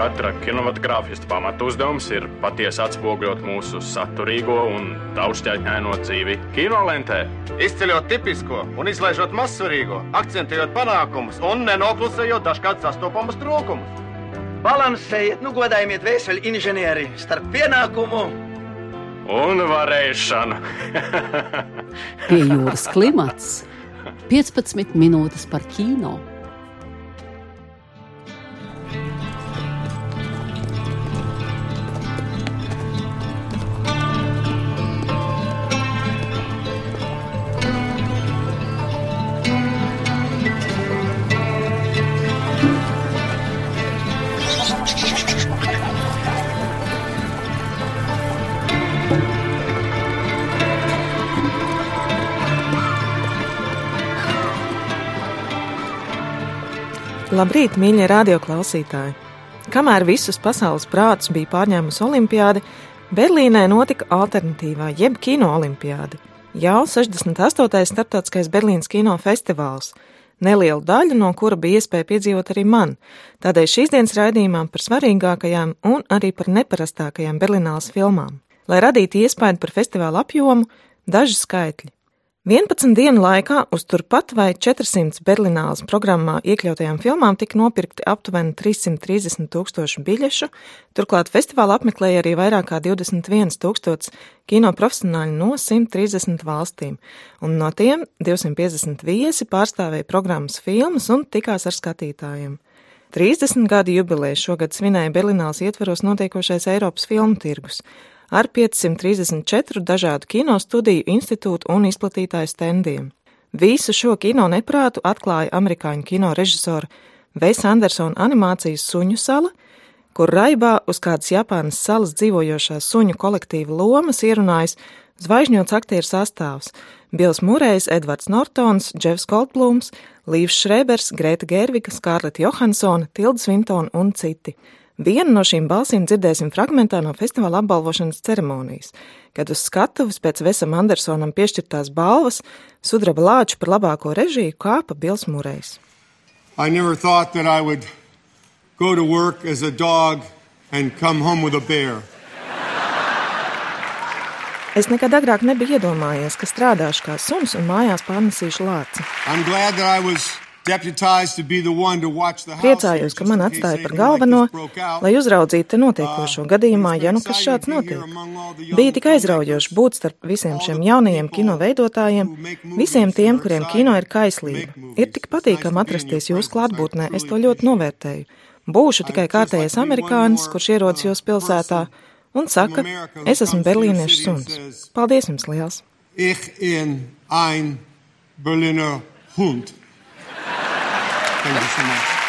katra kinematogrāfista pamatu uzdevums ir patiesi atspoguļot mūsu saturīgo un daudzšķaitņaino dzīvi kinolentē. Izceļot tipisko un izlaižot mazsvarīgo, akcentējot panākumus un nenoklusējot dažkārt sastopamus trūkumus. Balansējiet, nu godājiet vēseli inženieri starp pienākumu un varēšanu. Pie jūras klimats 15 minūtes par kino. Labrīt, mīļie radioklausītāji! Kamēr visus pasaules prātus bija pārņēmusi olimpiāde, Berlīnē notika alternatīvā, jeb kino olimpiāde. Jau 68. starptautiskais Berlīnas kino festivāls, nelielu daļu no kura bija iespēja piedzīvot arī man. Tādēļ šīs dienas raidījumā par svarīgākajām un arī par neparastākajām Berlīnālas filmām. Lai radītu iespēju par festivāla apjomu, daži skaitļi. 11 dienu laikā uz turpat vai 400 Berlīnālas programmā iekļautajām filmām tika nopirkti aptuveni 330 tūkstoši biļešu, turklāt festivālu apmeklēja arī vairāk kā 21 tūkstots kino profesionāļu no 130 valstīm, un no tiem 250 viesi pārstāvēja programmas filmas un tikās ar skatītājiem. 30 gadu jubileju šogad svinēja Berlīnālas ietveros notiekošais Eiropas filmu tirgus – ar 534 dažādu kino studiju, institūtu un izplatītāju stendiem. Visu šo kino neprātu atklāja amerikāņu kino režisora Veisa Andersona animācijas suņu sala, kur raibā uz kādas Japānas salas dzīvojošās suņu kolektīva lomas ierunājas zvaigžņots aktieru sastāvs - Bils Murejs, Edvards Nortons, Džefs Goldblums, Līvs Šrebers, Grēta Gerviga, Skārleta Johansona, Tilda Svintona un citi. Vienu no šīm balsīm dzirdēsim fragmentā no festivāla apbalvošanas ceremonijas, kad uz skatuves pēc Vesam Andersonam piešķirtās balvas sudraba lāču par labāko režiju kāpa Bils Murejs. I never thought that I would go to work as a dog and come home with a bear. Es nekad agrāk nebiju iedomājies, ka strādāšu kā suns un mājās pārnesīšu lāci. I'm glad that I was Priecājos, ka man atstāja par galveno, lai uzraudzītu notiekošo gadījumā, ja nu kas šāds notiek. Bija tik aizraujoši būt starp visiem šiem jaunajiem kino veidotājiem, visiem tiem, kuriem kino ir kaislība. Ir tik patīkami atrasties jūsu klātbūtnē, es to ļoti novērtēju. Būšu tikai kārtējais amerikānis, kurš ierodas jūsu pilsētā un saka, es esmu berlīniešu suns. Paldies jums liels! Ich in ein Berliner Hund. Thank you so much.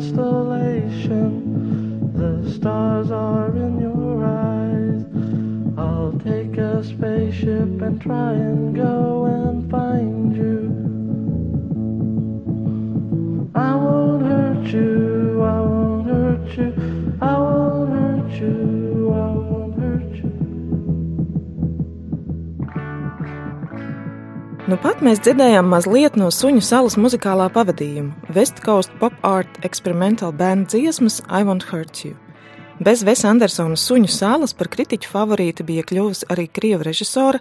Constellation, the stars are in your a spaceship and try and go and find you. I won't hurt you, I won't hurt you, I won't hurt you, I won't hurt you. Nu pat mēs dzirdējām mazliet no suņu salas muzikālā pavadījuma West Coast Pop Art Experimental Band dziesmas I Won't Hurt You. Bez Vesa Andersona suņu salas par kritiķu favorīti bija kļuvusi arī krievu režisora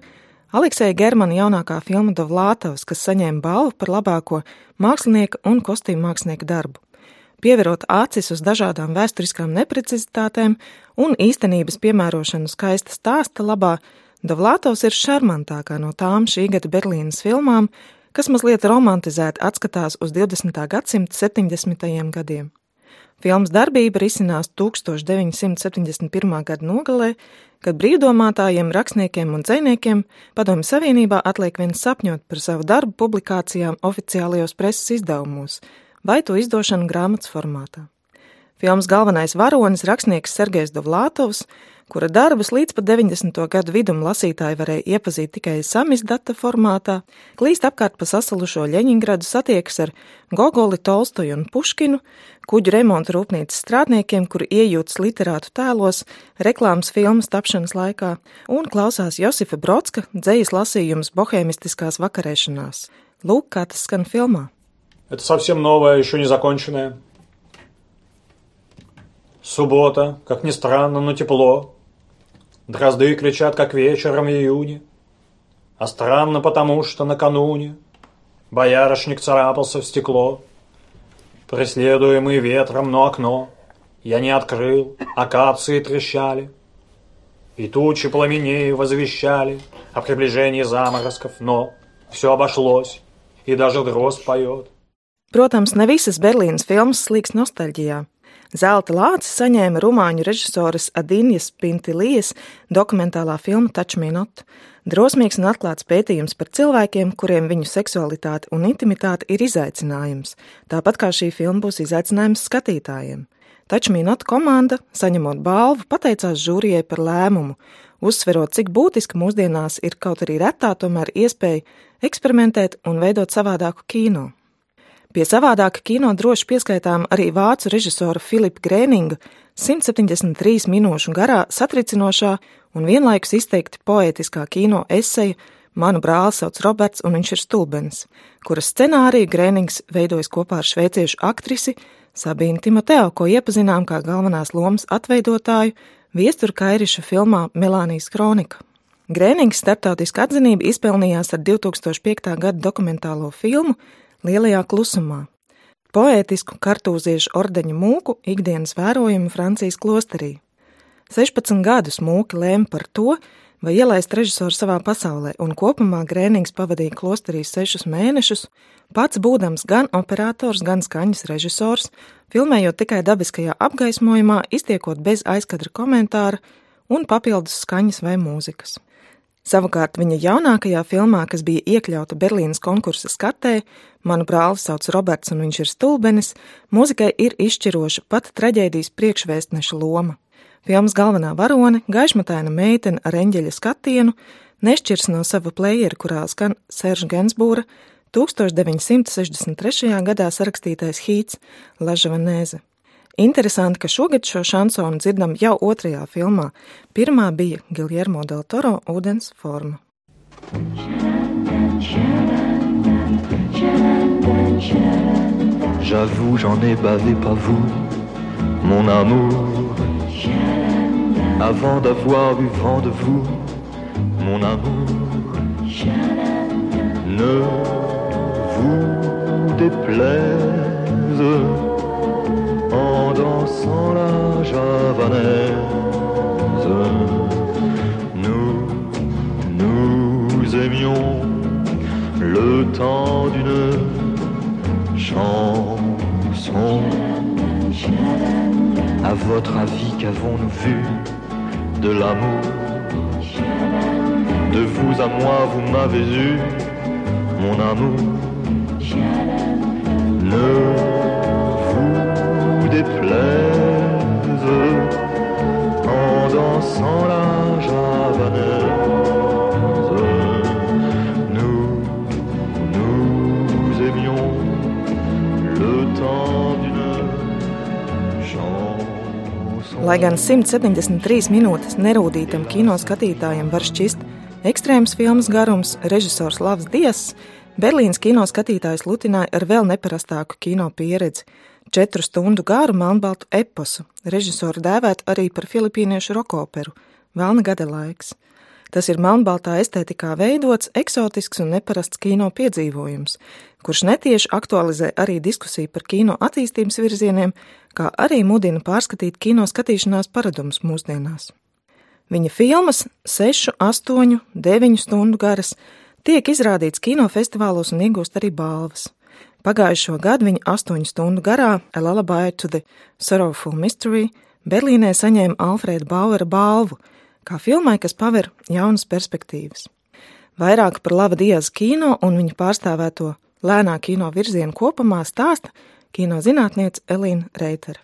Aleksēja Germana jaunākā filma Dovlātavs, kas saņēma balvu par labāko mākslinieka un kostīmu mākslinieka darbu. Pieverot acis uz dažādām vēsturiskām neprecizitātēm un īstenības piemērošanu skaista stāsta labā, Dovlātovs ir šarmantākā no tām šī gada Berlīnas filmām, kas mazliet romantizēti atskatās uz 20. gadsimta 70. gadiem. Filmas darbība risinās 1971. gada nogalē, kad brīvdomātājiem, rakstniekiem un dziniekiem Padomju Savienībā atliek vien sapņot par savu darbu publikācijām oficiālajos preses izdevumos vai to izdošanu grāmatas formātā. Filmas galvenais varonis rakstnieks Sergejs Dovlātovs kura darbus līdz pat 90. gadu vidum lasītāji varēja iepazīt tikai samizdata formātā, klīst apkārt pa sasalušo Ļeņingradu satiekas ar Gogoli, Tolstoju un Puškinu, kuģu remonta rūpnīcas strādniekiem, kuri iejūtas literātu tēlos, reklāmas filmas tapšanas laikā, un klausās Josifa Brodska dzējas lasījums bohēmistiskās vakarēšanās. Lūk, kā tas skan filmā. Это совсем новое, еще не законченное. Суббота, как ни странно, но тепло. Дрозды кричат, как вечером в июне. А странно потому, что накануне Боярышник царапался в стекло. Преследуемый ветром, но окно Я не открыл, акации трещали. И тучи пламеней возвещали О приближении заморозков, но Все обошлось, и даже дрозд поет. Protams, ne visas Berlīnas filmas slīgs nostalģijā. Zelta lāci saņēma rumāņu režisoras Adīnijas Pintilijas dokumentālā filma Touch Me Not. Drosmīgs un atklāts pētījums par cilvēkiem, kuriem viņu seksualitāte un intimitāte ir izaicinājums, tāpat kā šī filma būs izaicinājums skatītājiem. Taču Minota komanda, saņemot balvu, pateicās žūrijai par lēmumu, uzsverot, cik būtiski mūsdienās ir kaut arī retā tomēr iespēja eksperimentēt un veidot savādāku kino. Pie savādāka kino droši pieskaitām arī vācu režisora Filipa Grēninga 173 minūšu garā satricinošā un vienlaikus izteikti poētiskā kino eseja Manu brāli sauc Roberts un viņš ir stulbens, kuras scenāriju Grēnings veidojas kopā ar šveiciešu aktrisi Sabīnu Timoteo, ko iepazinām kā galvenās lomas atveidotāju viestura Kairiša filmā Melānijas kronika. Grēnings starptautisku atzinību izpelnījās ar 2005. gada dokumentālo filmu lielajā klusumā. Poētisku kartūziešu ordeņa mūku ikdienas vērojumu Francijas klosterī. 16 gadus mūki lēma par to, vai ielaist režisoru savā pasaulē, un kopumā Grēnings pavadīja klosterī sešus mēnešus, pats būdams gan operators, gan skaņas režisors, filmējot tikai dabiskajā apgaismojumā, iztiekot bez aizkadra komentāra un papildus skaņas vai mūzikas. Savukārt viņa jaunākajā filmā, kas bija iekļauta Berlīnas konkursa skatē, manu brāli sauc Roberts un viņš ir stulbenis, mūzikai ir izšķiroša pat traģēdijas priekšvēstneša loma. Filmas galvenā varone, gaišmataina meitene ar eņģeļa skatienu, nešķirs no sava plējera, kurā skan Serža Gensbūra 1963. gadā sarakstītais hīts Lažavanēze. Interesanti, ka šogad šo šansonu dzirdam jau otrajā filmā. Pirmā bija Giljermo del Toro ūdens forma. J'avoue, j'en ai bavé pas vous, mon amour. Avant d'avoir eu vent de vous, mon amour. Ne vous déplaise dansant la javanaise. Nous, nous aimions le temps d'une chanson. À votre avis, qu'avons-nous vu de l'amour? De vous à moi, vous m'avez eu, mon amour. Ne vous déplaise en dansant la javanaise. Nous, nous aimions le temps d'une chanson. Lai gan 173 minūtes nerūdītam kino skatītājam var šķist ekstrēms filmas garums, režisors Lavs Dias, Berlīnas kino skatītājs lutināja ar vēl neparastāku kino pieredzi - četru stundu garu melnbaltu eposu, režisoru dēvēt arī par filipīniešu rokoperu - Velna gada laiks. Tas ir melnbaltā estētikā veidots, eksotisks un neparasts kino piedzīvojums, kurš netieši aktualizē arī diskusiju par kino attīstības virzieniem, kā arī mudina pārskatīt kino skatīšanās paradumus mūsdienās. Viņa filmas, 6, 8, 9 stundu garas, tiek izrādīts kinofestivālos un iegūst arī balvas. Pagājušo gadu viņa astoņu stundu garā Lullaby to the Sorrowful Mystery Berlīnē saņēma Alfrēda Bauera balvu, kā filmai, kas paver jaunas perspektīvas. Vairāk par Lava Dieza kino un viņa pārstāvēto lēnā kino virzienu kopumā stāsta kino zinātniece Elīna Reitere.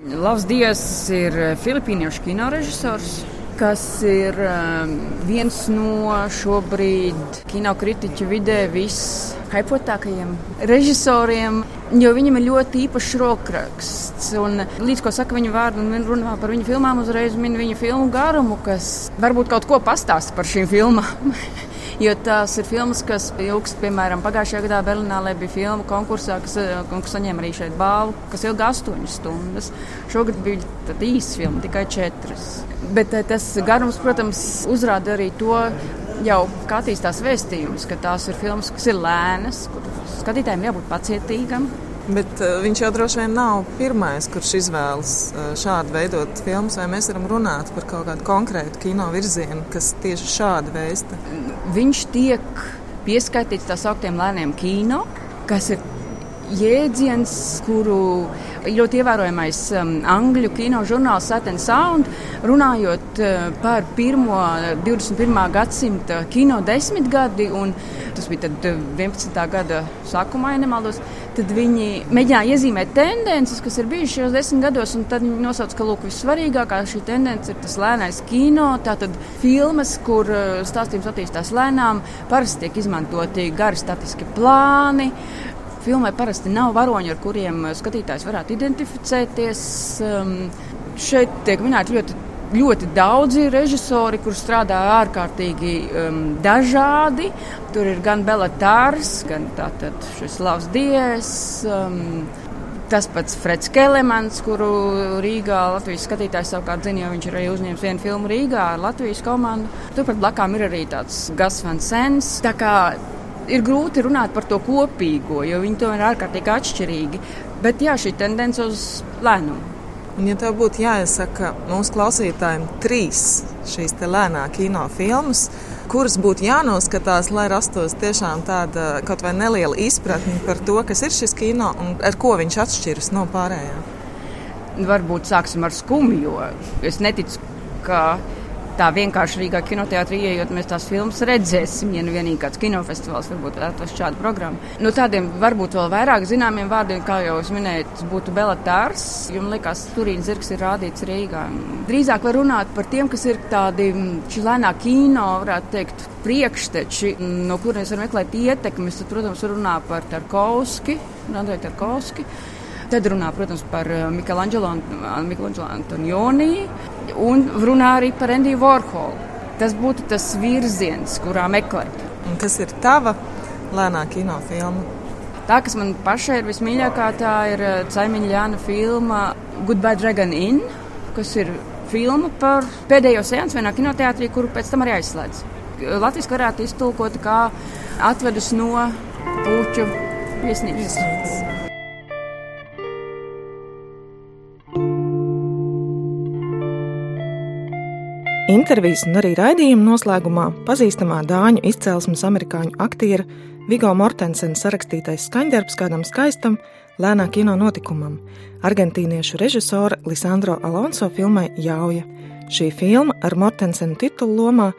Lavs Dievs ir filipīniešu kino režisors, kas ir um, viens no šobrīd kino kritiķu vidē vishypotākajiem režisoriem, jo viņam ir ļoti īpašs rokraksts. Un līdz ko saka viņa vārdu un runā par viņa filmām, uzreiz min viņa filmu garumu, kas varbūt kaut ko pastāsta par šīm filmām. Jo tās ir filmas, kas ilgst, piemēram, pagājušajā gadā Berlīnē bija filma konkursā, kas, kas saņēma arī šeit balvu, kas ilga astoņas stundas. Šogad bija īsa filma, tikai četras. Bet eh, tas garums, protams, uzrāda arī to, jau kā attīstās vēstījums, ka tās ir filmas, kas ir lēnas, kur skatītājiem jābūt pacietīgam. Bet uh, viņš jau droši vien nav pirmais, kurš izvēlas uh, šādu veidot filmas, vai mēs varam runāt par kaut kādu konkrētu kino virzienu, kas tieši šādi vēsta. Viņš tiek pieskaitīts tā sauktiem lēniem kino, kas ir jēdziens, kuru ļoti ievērojamais um, angļu kino žurnāls Saturn Sound, runājot uh, par pirmo 21. gadsimta kino desmitgadi, un tas bija tad 11. gada sākumā, ja nemaldos, tad viņi mēģināja iezīmēt tendences, kas ir bijušas šajos desmit gados, un tad viņi nosauca, ka lūk, vissvarīgākā šī tendence ir tas lēnais kino, tātad filmas, kur stāstījums attīstās lēnām, parasti tiek izmantoti gari statiski plāni. Filmai parasti nav varoņi, ar kuriem skatītājs varētu identificēties. Um, šeit tiek minēti ļoti, ļoti daudzi režisori, kuriem strādā ārkārtīgi um, dažādi. Tur ir gan Belatārs, gan šis Lavs Dievs. Um, Tas pats Freds Kelemans, kuru Rīgā Latvijas skatītājs savukārt zina, jo viņš ir arī uzņēmis vienu filmu Rīgā ar Latvijas komandu. Turpat blakām ir arī tāds Gas Van Sens. Tā kā ir grūti runāt par to kopīgo, jo viņi to ir ārkārtīgi atšķirīgi. Bet jā, šī tendence uz lēnumu. Un, ja tev būtu jāiesaka mūsu klausītājiem trīs šīs lēnā kino filmas, kuras būtu jānoskatās, lai rastos tiešām tāda kaut vai neliela izpratne par to, kas ir šis kino un ar ko viņš atšķiras no pārējām? Varbūt sāksim ar skumju, jo es neticu, ka tā vienkārši Rīgā kinoteātrī ieejot, mēs tās filmas redzēsim. Ja nu vienīgi kāds kinofestivāls varbūt atvest šādu programmu. Nu, tādiem varbūt vēl vairāk zināmiem vārdiem, kā jau es minēju, būtu Belatārs. Jums liekas, Turīna zirgs ir rādīts Rīgā. Drīzāk var runāt par tiem, kas ir tādi čilēnā kino, varētu teikt, priekšteči, no kuriem var meklēt ietekmes. Tad, protams, runā par Tarkovski, Andrei Tarkovski. Tad runā, protams, par Michelangelo, Michelangelo Antonioni un runā arī par Endiju Vorholu. Tas būtu tas virziens, kurā meklēt. Un kas ir tava lēnā kinofilma? Tā, kas man pašai ir vismīļākā, tā ir Caimiņa eh, Jāna filma Goodbye Dragon Inn, kas ir filma par pēdējo seansu vienā kinoteātrī, kuru pēc tam arī aizslēdz. Latvijas varētu iztulkot kā atvedus no puķu viesnīcas. Intervijas un arī raidījuma noslēgumā pazīstamā dāņu izcelsmes amerikāņu aktiera Vigo Mortensena sarakstītais skaņdarbs kādam skaistam, lēnā kino notikumam - argentīniešu režisora Lisandro Alonso filmai Jauja. Šī filma ar Mortensenu titulu lomā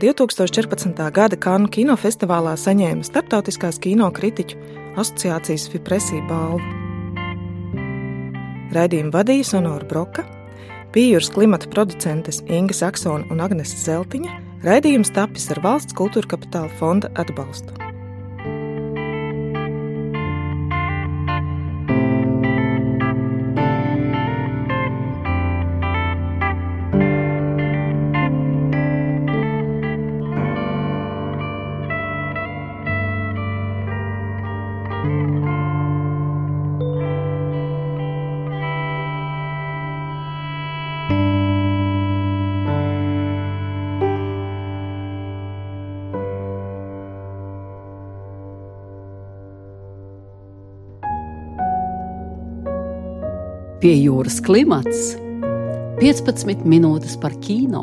2014. gada Kanu kinofestivālā saņēma Startautiskās kino kritiķu asociācijas Fipresī balvu. Raidījumu vadīja Sonora Broka. Pījūras klimata producentes Inga Saksona un Agnese Zeltiņa raidījums tapis ar valsts kultūra kapitāla fonda atbalstu. Pie jūras klimats 15 minūtes par kino.